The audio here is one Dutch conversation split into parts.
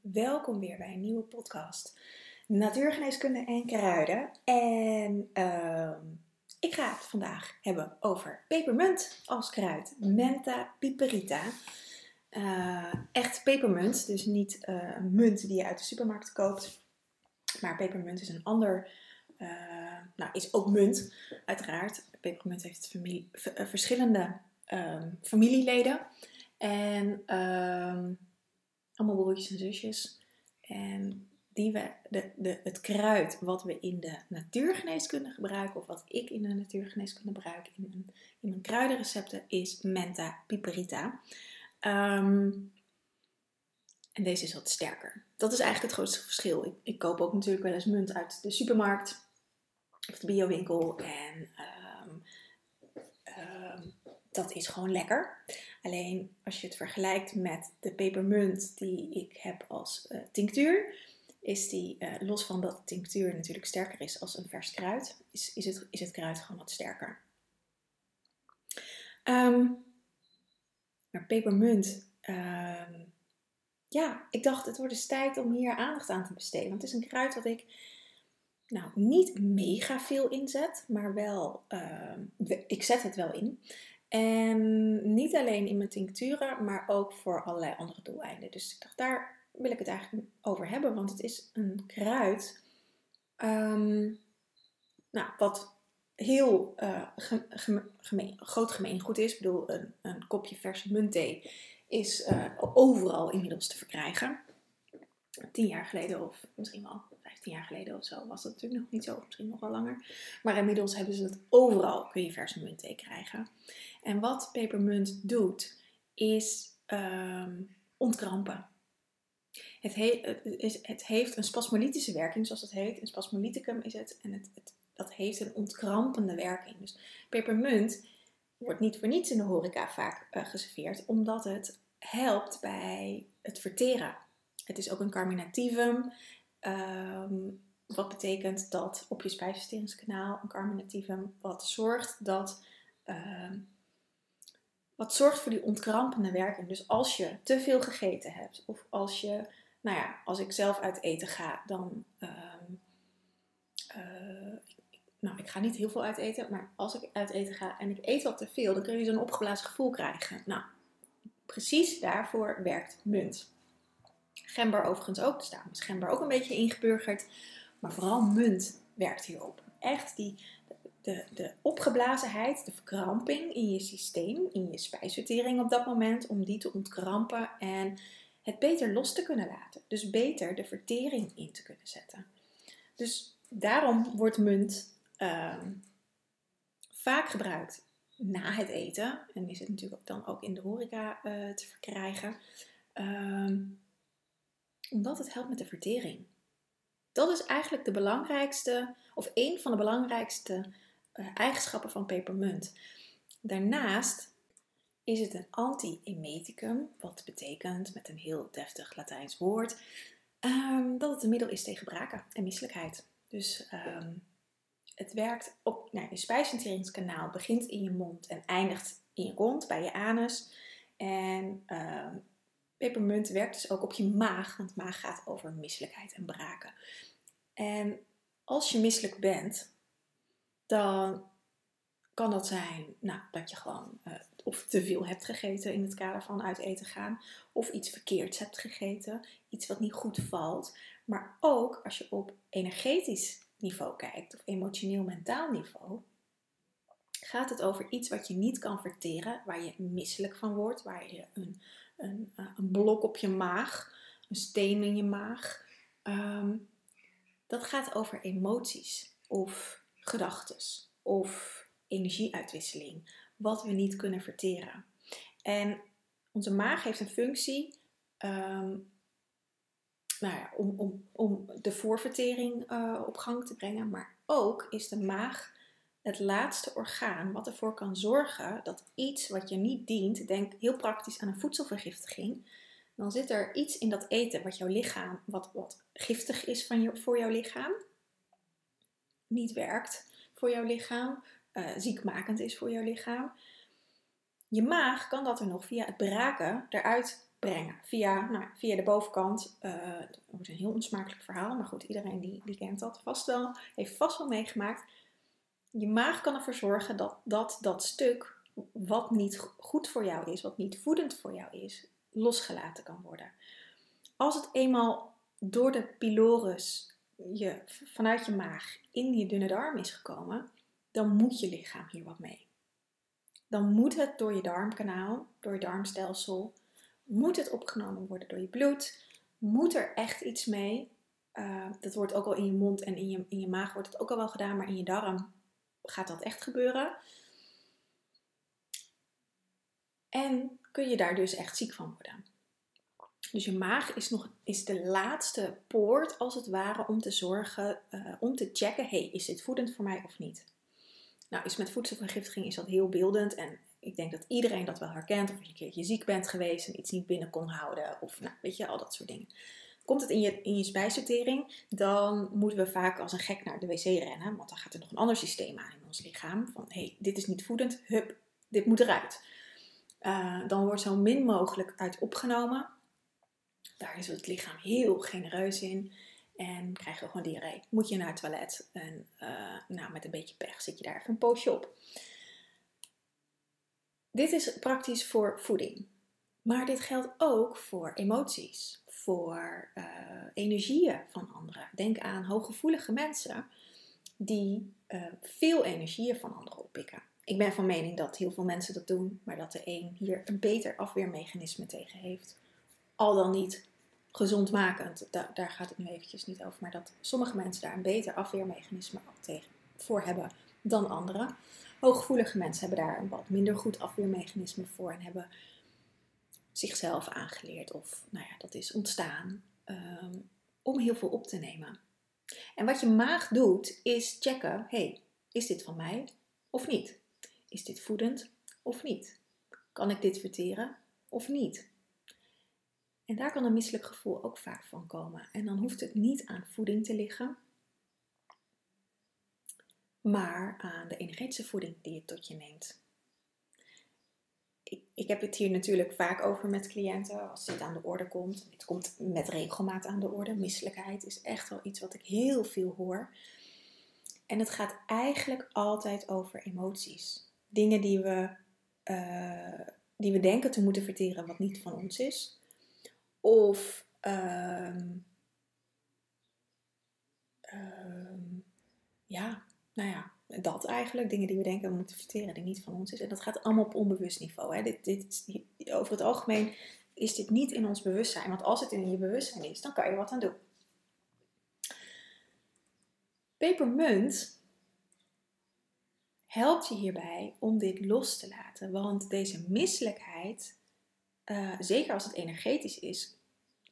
Welkom weer bij een nieuwe podcast Natuurgeneeskunde en kruiden. En ehm, ik ga het vandaag hebben over pepermunt als kruid. Menta piperita. Uh, echt pepermunt, dus niet uh, munt die je uit de supermarkt koopt. Maar pepermunt is een ander, uh, nou is ook munt uiteraard. Pepermunt heeft familie, verschillende um, familieleden. En um, allemaal broertjes en zusjes. En die we, de, de, het kruid wat we in de natuurgeneeskunde gebruiken, of wat ik in de natuurgeneeskunde gebruik in mijn, in mijn kruidenrecepten, is Menta piperita. Um, en deze is wat sterker. Dat is eigenlijk het grootste verschil. Ik, ik, koop ook natuurlijk wel eens munt uit de supermarkt of de biowinkel. En um, um, dat is gewoon lekker. Alleen als je het vergelijkt met de pepermunt die ik heb als uh, tinctuur, is die, uh, los van dat tinctuur natuurlijk sterker is als een vers kruid, is, is, het, is het kruid gewoon wat sterker. Um, maar pepermunt, um, ja, ik dacht het wordt eens tijd om hier aandacht aan te besteden. Want het is een kruid wat ik nou, niet mega veel inzet, maar wel, uh, ik zet het wel in. En niet alleen in mijn tincturen, maar ook voor allerlei andere doeleinden. Dus ik dacht, daar wil ik het eigenlijk over hebben, want het is een kruid um, nou, wat heel uh, gemeen, groot gemeengoed is. Ik bedoel, een, een kopje verse muntthee is uh, overal inmiddels te verkrijgen. Tien jaar geleden of misschien wel 15 jaar geleden of zo was dat natuurlijk nog niet zo, misschien nog wel langer. Maar inmiddels hebben ze het overal, kun je verse muntthee krijgen. En wat pepermunt doet, is um, ontkrampen. Het, he het, heeft een spasmolytische werking, zoals het heet. Een spasmolyticum is het. En het, het, dat heeft een ontkrampende werking. Dus pepermunt wordt niet voor niets in de horeca vaak uh, geserveerd, omdat het helpt bij het verteren. Het is ook een carminativum. Um, wat betekent dat op je spijsverteringskanaal een carminativum wat zorgt dat um, wat zorgt voor die ontkrampende werking. Dus als je te veel gegeten hebt, of als je, nou ja, als ik zelf uit eten ga, dan. Um, uh, nou, ik ga niet heel veel uit eten, maar als ik uit eten ga en ik eet wat te veel, dan kun je zo'n opgeblazen gevoel krijgen. Nou, precies daarvoor werkt munt. Gember overigens ook, dus daarom is gember ook een beetje ingeburgerd. Maar vooral munt werkt hierop. Echt die, de, de opgeblazenheid, de verkramping in je systeem, in je spijsvertering op dat moment, om die te ontkrampen en het beter los te kunnen laten. Dus beter de vertering in te kunnen zetten. Dus daarom wordt munt uh, vaak gebruikt na het eten. En is het natuurlijk dan ook in de horeca uh, te verkrijgen. Uh, omdat het helpt met de vertering. Dat is eigenlijk de belangrijkste, of een van de belangrijkste eigenschappen van pepermunt. Daarnaast is het een anti-emeticum, wat betekent met een heel deftig Latijns woord um, dat het een middel is tegen braken en misselijkheid. Dus um, het werkt op nou, je spijsverteringskanaal, begint in je mond en eindigt in je kont, bij je anus. En um, pepermunt werkt dus ook op je maag, want maag gaat over misselijkheid en braken. En als je misselijk bent, dan kan dat zijn nou, dat je gewoon uh, of te veel hebt gegeten in het kader van uit eten gaan, of iets verkeerds hebt gegeten, iets wat niet goed valt. Maar ook als je op energetisch niveau kijkt, of emotioneel-mentaal niveau, gaat het over iets wat je niet kan verteren, waar je misselijk van wordt, waar je een, een, eh, een blok op je maag, een steen in je maag. Um, dat gaat over emoties of gedachten of energieuitwisseling, wat we niet kunnen verteren. En onze maag heeft een functie um, nou ja, om, om, om de voorvertering uh, op gang te brengen, maar ook is de maag het laatste orgaan wat ervoor kan zorgen dat iets wat je niet dient, denk heel praktisch aan een voedselvergiftiging, dan zit er iets in dat eten wat jouw lichaam, wat, wat giftig is van je, voor jouw lichaam, niet werkt voor jouw lichaam, uh, ziekmakend is voor jouw lichaam. Je maag kan dat er nog via het braken eruit brengen. Via, nou, via de bovenkant. Uh, dat wordt een heel onsmakelijk verhaal, maar goed, iedereen die, die kent dat vast wel, heeft vast wel meegemaakt. Je maag kan ervoor zorgen dat dat, dat stuk wat niet goed voor jou is, wat niet voedend voor jou is, losgelaten kan worden. Als het eenmaal door de pylorus je, vanuit je maag in je dunne darm is gekomen, dan moet je lichaam hier wat mee. Dan moet het door je darmkanaal, door je darmstelsel, moet het opgenomen worden door je bloed, moet er echt iets mee. Uh, dat wordt ook al in je mond en in je, in je maag wordt het ook al wel gedaan, maar in je darm gaat dat echt gebeuren. En kun je daar dus echt ziek van worden. Dus je maag is, nog, is de laatste poort, als het ware, om te zorgen, uh, om te checken: hey, is dit voedend voor mij of niet? Nou, is met voedselvergiftiging is dat heel beeldend. En ik denk dat iedereen dat wel herkent. Of je een keertje ziek bent geweest en iets niet binnen kon houden. Of nou, weet je, al dat soort dingen. Komt het in je, in je spijsvertering, dan moeten we vaak als een gek naar de wc rennen. Want dan gaat er nog een ander systeem aan in ons lichaam. Van, hé, hey, dit is niet voedend. Hup, dit moet eruit. Uh, dan wordt zo min mogelijk uit opgenomen. Daar is het lichaam heel genereus in. En krijg je gewoon diarree. Moet je naar het toilet. En uh, nou, met een beetje pech zit je daar even een poosje op. Dit is praktisch voor voeding. Maar dit geldt ook voor emoties, voor uh, energieën van anderen. Denk aan hooggevoelige mensen die uh, veel energieën van anderen oppikken. Ik ben van mening dat heel veel mensen dat doen, maar dat de een hier een beter afweermechanisme tegen heeft. Al dan niet gezondmakend, da daar gaat het nu eventjes niet over, maar dat sommige mensen daar een beter afweermechanisme tegen, voor hebben dan anderen. Hooggevoelige mensen hebben daar een wat minder goed afweermechanisme voor en hebben zichzelf aangeleerd of nou ja, dat is ontstaan um, om heel veel op te nemen. En wat je maag doet is checken, hey, is dit van mij of niet? Is dit voedend of niet? Kan ik dit verteren of niet? En daar kan een misselijk gevoel ook vaak van komen. En dan hoeft het niet aan voeding te liggen, maar aan de energetische voeding die je tot je neemt. Ik, ik heb het hier natuurlijk vaak over met cliënten als dit aan de orde komt. Het komt met regelmaat aan de orde. Misselijkheid is echt wel iets wat ik heel veel hoor. En het gaat eigenlijk altijd over emoties. Dingen die we, uh, die we denken te moeten verteren wat niet van ons is. Of um, um, ja, nou ja, dat eigenlijk. Dingen die we denken we moeten verteren, die niet van ons is. En dat gaat allemaal op onbewust niveau. Hè. Dit, dit, over het algemeen is dit niet in ons bewustzijn. Want als het in je bewustzijn is, dan kan je wat aan doen. Pepermunt helpt je hierbij om dit los te laten. Want deze misselijkheid uh, zeker als het energetisch is,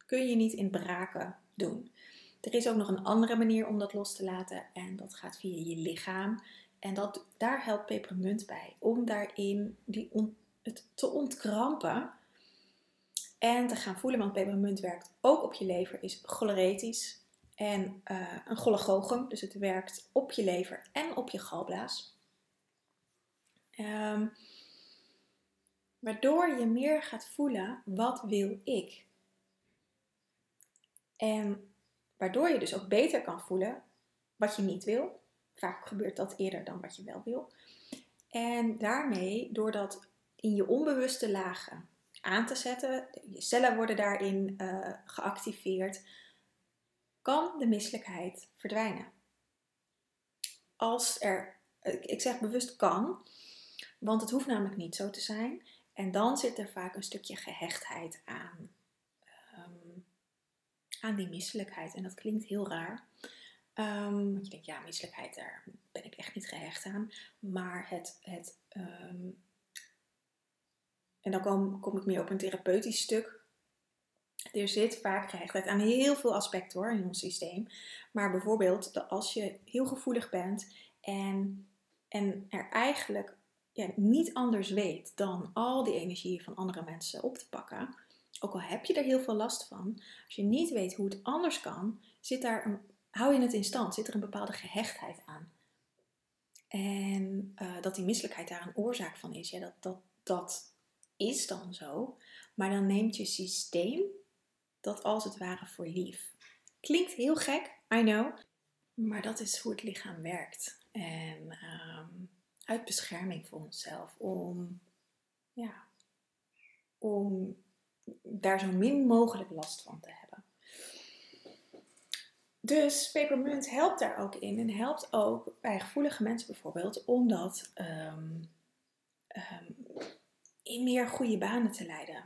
kun je niet in braken doen. Er is ook nog een andere manier om dat los te laten en dat gaat via je lichaam. En dat, daar helpt pepermunt bij om daarin die het te ontkrampen en te gaan voelen. Want pepermunt werkt ook op je lever, is choleretisch en uh, een cholagogen. Dus het werkt op je lever en op je galblaas. Um, Waardoor je meer gaat voelen, wat wil ik? En waardoor je dus ook beter kan voelen wat je niet wil. Vaak gebeurt dat eerder dan wat je wel wil. En daarmee, door dat in je onbewuste lagen aan te zetten, je cellen worden daarin uh, geactiveerd, kan de misselijkheid verdwijnen. Als er, ik zeg bewust kan, want het hoeft namelijk niet zo te zijn. En dan zit er vaak een stukje gehechtheid aan. Um, aan die misselijkheid. En dat klinkt heel raar. Um, want je denkt, ja, misselijkheid, daar ben ik echt niet gehecht aan. Maar het. het um, en dan kom, kom ik meer op een therapeutisch stuk. Er zit vaak gehechtheid aan heel veel aspecten hoor in ons systeem. Maar bijvoorbeeld als je heel gevoelig bent en, en er eigenlijk niet anders weet dan al die energie van andere mensen op te pakken, ook al heb je er heel veel last van, als je niet weet hoe het anders kan, zit daar een, hou je het in stand, zit er een bepaalde gehechtheid aan. En uh, dat die misselijkheid daar een oorzaak van is, ja, dat, dat, dat is dan zo. Maar dan neemt je systeem dat als het ware voor lief. Klinkt heel gek, I know. Maar dat is hoe het lichaam werkt. En ehm, uit bescherming voor onszelf. Om, ja, om daar zo min mogelijk last van te hebben. Dus pepermunt helpt daar ook in. En helpt ook bij gevoelige mensen bijvoorbeeld om dat ehm, ehm, in meer goede banen te leiden.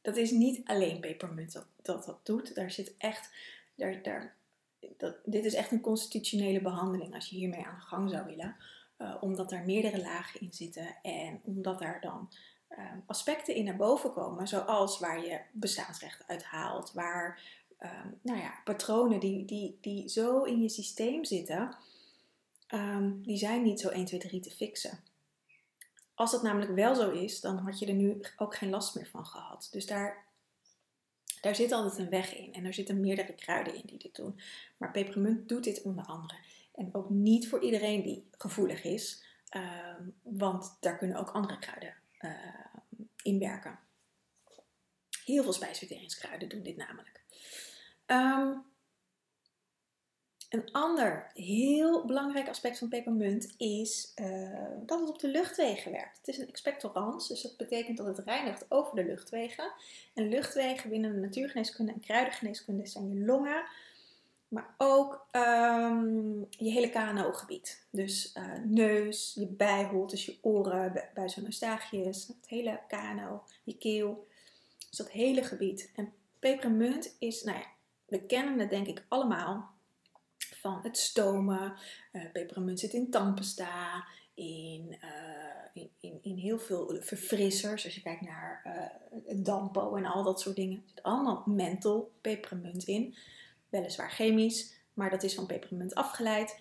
Dat is niet alleen pepermunt dat dat, dat doet. Daar zit echt. Daar, daar, dat, dit is echt een constitutionele behandeling als je hiermee aan de gang zou willen. Uh, omdat er meerdere lagen in zitten en omdat daar dan uh, aspecten in naar boven komen, zoals waar je bestaansrecht uit haalt, waar um, nou ja, patronen die, die, die zo in je systeem zitten, um, die zijn niet zo 1, 2, 3 te fixen. Als dat namelijk wel zo is, dan had je er nu ook geen last meer van gehad. Dus daar, daar zit altijd een weg in. En er zitten meerdere kruiden in die dit doen. Maar pepermunt doet dit onder andere. En ook niet voor iedereen die gevoelig is. Um, want daar kunnen ook andere kruiden uh, in werken. Heel veel spijsverteringskruiden doen dit namelijk. Um, een ander heel belangrijk aspect van pepermunt is uh, dat het op de luchtwegen werkt. Het is een expectorans, dus dat betekent dat het reinigt over de luchtwegen. En luchtwegen binnen de natuurgeneeskunde en kruidengeneeskunde zijn je longen, maar ook um, je hele KNO-gebied. Dus uh, neus, je bijholte, dus je oren, buis en eustachius, het hele KNO, je keel. Dus dat hele gebied. En pepermunt is, nou ja, we kennen het denk ik allemaal van het stomen. Uh, pepermunt zit in tandpasta, in, uh, in, in, in, heel veel verfrissers. Als je kijkt naar uh, dampo en al dat soort dingen. Er zit allemaal menthol, pepermunt in. Weliswaar chemisch, maar dat is van pepermunt afgeleid.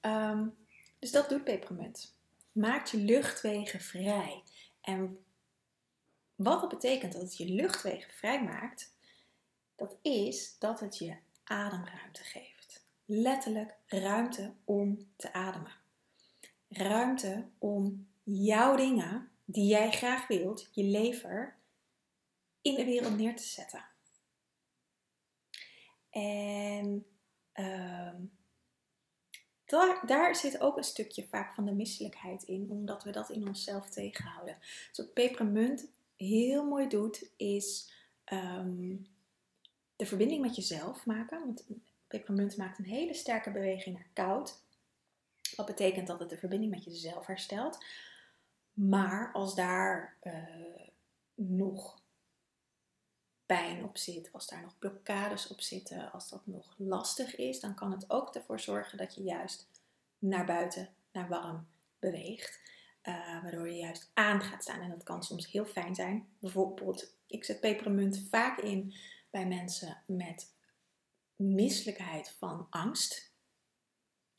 Um, dus dat doet pepermunt. Maakt je luchtwegen vrij. En wat dat betekent dat het je luchtwegen vrij maakt, dat is dat het je ademruimte geeft. Letterlijk ruimte om te ademen. Ruimte om jouw dingen die jij graag wilt, je lever, in de wereld neer te zetten. En uh, daar, daar, zit ook een stukje vaak van de misselijkheid in, omdat we dat in onszelf tegenhouden. Dus wat pepermunt heel mooi doet, is um, de verbinding met jezelf maken. Want pepermunt maakt een hele sterke beweging naar koud. Wat betekent dat het de verbinding met jezelf herstelt. Maar als daar uh, nog pijn op zit, als daar nog blokkades op zitten, als dat nog lastig is, dan kan het ook ervoor zorgen dat je juist naar buiten, naar warm beweegt. Uh, waardoor je juist aan gaat staan. En dat kan soms heel fijn zijn. Bijvoorbeeld, ik zet pepermunt vaak in bij mensen met misselijkheid van angst.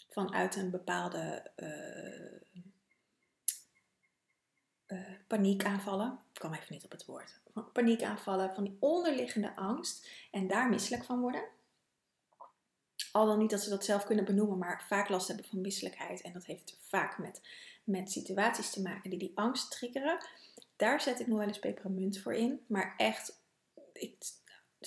Vanuit een bepaalde uh, uh, paniekaanvallen. Ik kwam even niet op het woord. Paniekaanvallen, van die onderliggende angst en daar misselijk van worden. Al dan niet dat ze dat zelf kunnen benoemen, maar vaak last hebben van misselijkheid. En dat heeft vaak met, met situaties te maken die die angst triggeren. Daar zet ik nog wel eens pepermunt voor in. Maar echt, ik,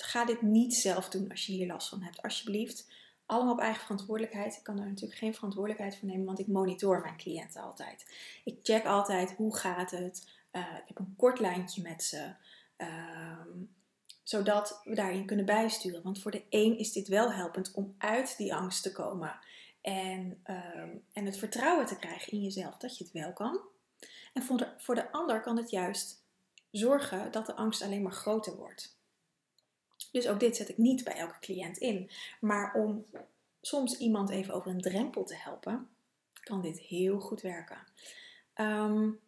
ga dit niet zelf doen als je hier last van hebt. Alsjeblieft, allemaal op eigen verantwoordelijkheid. Ik kan daar natuurlijk geen verantwoordelijkheid voor nemen, want ik monitor mijn cliënten altijd. Ik check altijd hoe gaat het. Uh, ik heb een kort lijntje met ze. Uh, zodat we daarin kunnen bijsturen. Want voor de een is dit wel helpend om uit die angst te komen. En, uh, en het vertrouwen te krijgen in jezelf dat je het wel kan. En voor de, voor de ander kan het juist zorgen dat de angst alleen maar groter wordt. Dus ook dit zet ik niet bij elke cliënt in. Maar om soms iemand even over een drempel te helpen, kan dit heel goed werken. Um,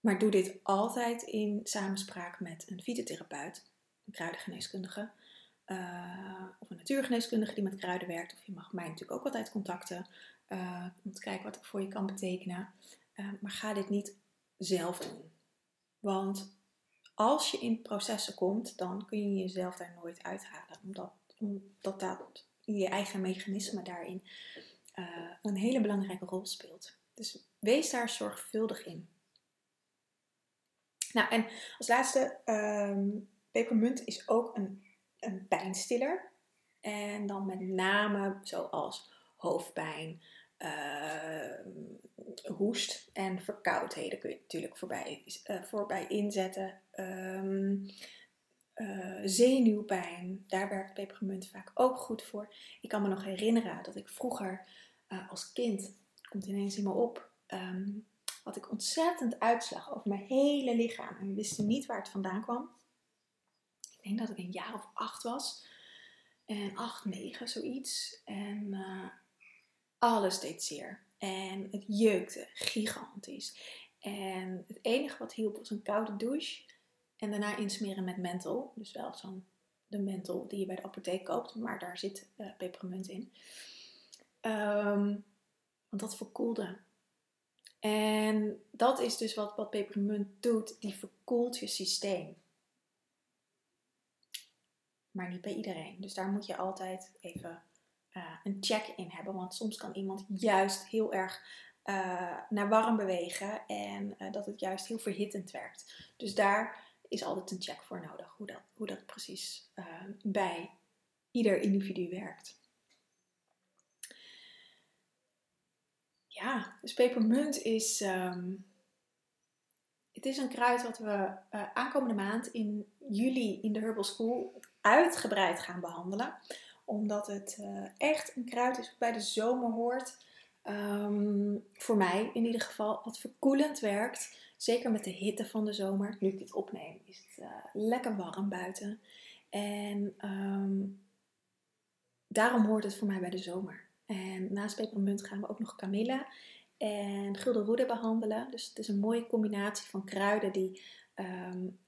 maar doe dit altijd in samenspraak met een fytotherapeut, een kruidengeneeskundige. Uh, of een natuurgeneeskundige die met kruiden werkt. Of je mag mij natuurlijk ook altijd contacten uh, om te kijken wat ik voor je kan betekenen. Uh, maar ga dit niet zelf doen. Want als je in processen komt, dan kun je jezelf daar nooit uithalen. Omdat, omdat dat je eigen mechanisme daarin uh, een hele belangrijke rol speelt. Dus wees daar zorgvuldig in. Nou, en als laatste, um, pepermunt is ook een, een pijnstiller. En dan met name zoals hoofdpijn, hoest en verkoudheden kun je natuurlijk voorbij, uh, voorbij inzetten. Um, uh, zenuwpijn, daar werkt pepermunt vaak ook goed voor. Ik kan me nog herinneren dat ik vroeger als kind, komt ineens in me op, um, had ik ontzettend uitslag over mijn hele lichaam. En we wisten niet waar het vandaan kwam. Ik denk dat ik een jaar of acht was. En acht, negen, zoiets. En alles deed zeer. En het jeukte gigantisch. En het enige wat hielp was een koude douche. En daarna insmeren met menthol. Dus wel zo'n de menthol die je bij de apotheek koopt. Maar daar zit uh, pepermunt in. Um, want dat verkoelde. En dat is dus wat, wat pepermunt doet. Die verkoelt je systeem. Maar niet bij iedereen. Dus daar moet je altijd even uh, een check in hebben. Want soms kan iemand juist heel erg uh, naar warm bewegen. En uh, dat het juist heel verhittend werkt. Dus daar is altijd een check voor nodig. Hoe dat, hoe dat precies bij ieder individu werkt. Ja, dus pepermunt is. Um, het is een kruid wat we aankomende maand in juli in de Herbal School uitgebreid gaan behandelen. Omdat het uh, echt een kruid is wat bij de zomer hoort. Um, voor mij in ieder geval, wat verkoelend werkt. Zeker met de hitte van de zomer. Nu ik dit opneem, is het uh, lekker warm buiten. En um, daarom hoort het voor mij bij de zomer. En naast pepermunt gaan we ook nog kamille en guldenroede behandelen. Dus het is een mooie combinatie van kruiden die, um,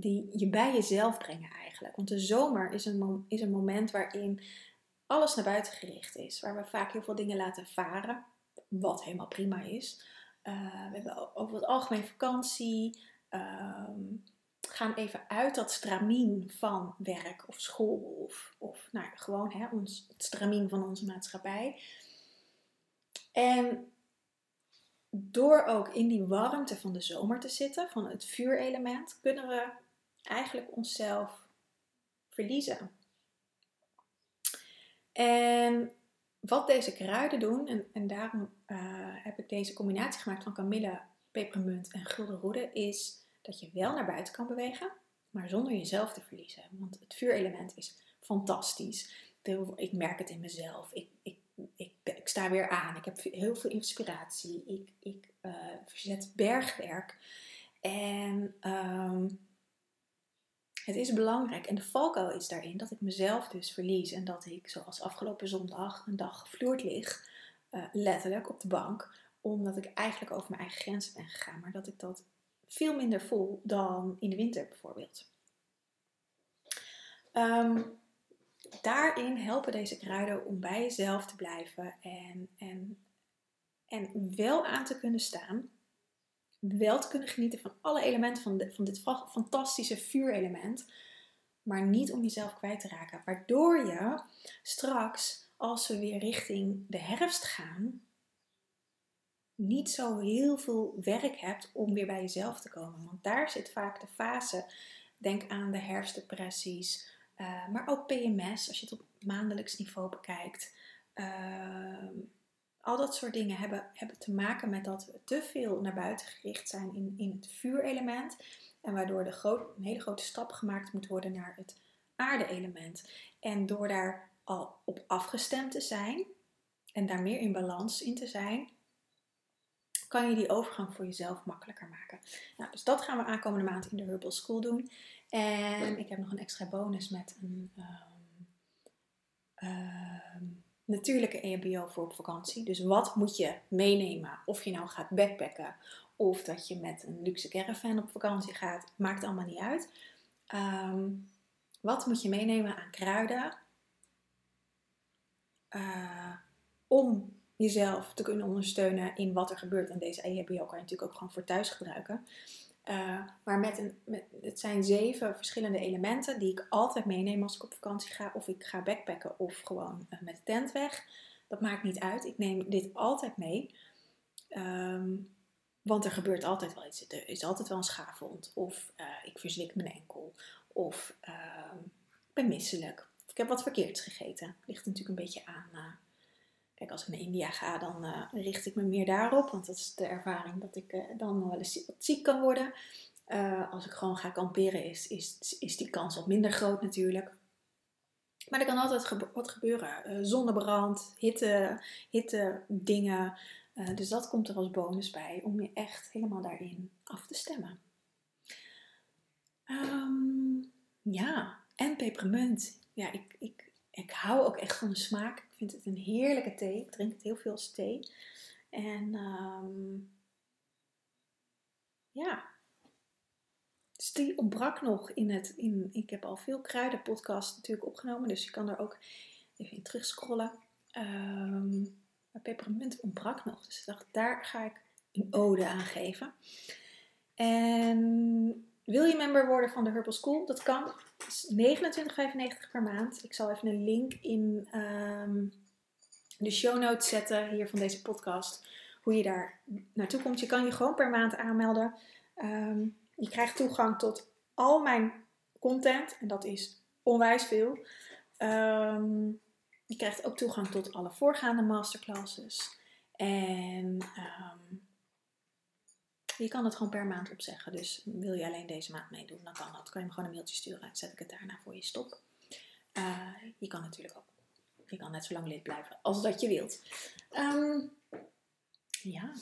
die je bij jezelf brengen eigenlijk. Want de zomer is een, is een moment waarin alles naar buiten gericht is. Waar we vaak heel veel dingen laten varen, wat helemaal prima is. Uh, we hebben over het algemeen vakantie. Um, gaan even uit dat stramien van werk of school of, of nou, gewoon hè, ons, het stramien van onze maatschappij. En door ook in die warmte van de zomer te zitten, van het vuurelement, kunnen we eigenlijk onszelf verliezen. En wat deze kruiden doen, en, en daarom uh, heb ik deze combinatie gemaakt van kamille, pepermunt en guldenroede, is dat je wel naar buiten kan bewegen, maar zonder jezelf te verliezen. Want het vuurelement is fantastisch. Ik merk het in mezelf. Ik, ik, ik, ik sta weer aan. Ik heb heel veel inspiratie. Ik, ik uh, verzet bergwerk. En um, het is belangrijk. En de valkuil is daarin dat ik mezelf dus verlies. En dat ik, zoals afgelopen zondag, een dag gevloerd lig. Uh, letterlijk op de bank. Omdat ik eigenlijk over mijn eigen grenzen ben gegaan. Maar dat ik dat veel minder voel dan in de winter bijvoorbeeld. Um, daarin helpen deze kruiden om bij jezelf te blijven en, en, en wel aan te kunnen staan. Wel te kunnen genieten van alle elementen van, van dit fantastische vuurelement. Maar niet om jezelf kwijt te raken. Waardoor je straks, als we weer richting de herfst gaan, niet zo heel veel werk hebt om weer bij jezelf te komen. Want daar zit vaak de fase. Denk aan de herfstdepressies, uh, maar ook PMS als je het op maandelijks niveau bekijkt. Uh, al dat soort dingen hebben, hebben te maken met dat we te veel naar buiten gericht zijn in, in het vuurelement. En waardoor de groot, een hele grote stap gemaakt moet worden naar het aarde-element. En door daar al op afgestemd te zijn en daar meer in balans in te zijn, kan je die overgang voor jezelf makkelijker maken. Nou, dus dat gaan we aankomende maand in de Herbal School doen. En ik heb nog een extra bonus met een um, um, natuurlijke EHBO voor op vakantie. Dus wat moet je meenemen? Of je nou gaat backpacken of dat je met een luxe caravan op vakantie gaat, maakt allemaal niet uit. Um, wat moet je meenemen aan kruiden uh, om jezelf te kunnen ondersteunen in wat er gebeurt. En deze EHBO kan je natuurlijk ook gewoon voor thuis gebruiken. Uh, maar met een, het zijn zeven verschillende elementen die ik altijd meeneem als ik op vakantie ga. Of ik ga backpacken of gewoon uh, met de tent weg. Dat maakt niet uit. Ik neem dit altijd mee. Um, want er gebeurt altijd wel iets. Er is altijd wel een schaafwond. Of uh, ik verslik mijn enkel. Of uh, ik ben misselijk. Of ik heb wat verkeerds gegeten. Ligt natuurlijk een beetje aan. Uh, kijk, als ik naar India ga, dan eh, richt ik me meer daarop. Want dat is de ervaring dat ik dan wel eens wat ziek kan worden. als ik gewoon ga kamperen, is, is, die kans wat minder groot natuurlijk. Maar er kan altijd wat gebeuren. zonnebrand, hitte, hitte dingen. Uh, dus dat komt er als bonus bij om je echt helemaal daarin af te stemmen. Um, ja, en pepermunt. Ja, ik, ik, ik hou ook echt van de smaak. Vind het een heerlijke thee. Ik drink het heel veel als thee. En um, ja, dus die ontbrak nog in het. In, ik heb al veel kruidenpodcasts natuurlijk opgenomen, dus je kan er ook even in terugscrollen. Um, maar pepermunt ontbrak nog. Dus ik dacht, daar ga ik een ode aan geven. En wil je member worden van de Herbal School? Dat kan. Het is 29,95 per maand. Ik zal even een link in ehm, de show notes zetten hier van deze podcast. Hoe je daar naartoe komt. Je kan je gewoon per maand aanmelden. Ehm, je krijgt toegang tot al mijn content. En dat is onwijs veel. Um, je krijgt ook toegang tot alle voorgaande masterclasses. En je kan het gewoon per maand opzeggen. Dus wil je alleen deze maand meedoen, dan kan dat. kan je me gewoon een mailtje sturen en zet ik het daarna voor je stop. Uh, je kan natuurlijk ook. Je kan net zo lang lid blijven als dat je wilt. Um, ja.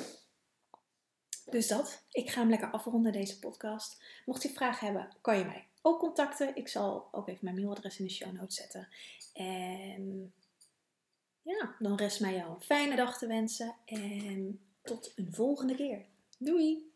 Dus dat. Ik ga hem lekker afronden, deze podcast. Mocht je vragen hebben, kan je mij ook contacten. Ik zal ook even mijn mailadres in de show notes zetten. En ja, dan rest mij jou een fijne dag te wensen. En tot een volgende keer. Doei!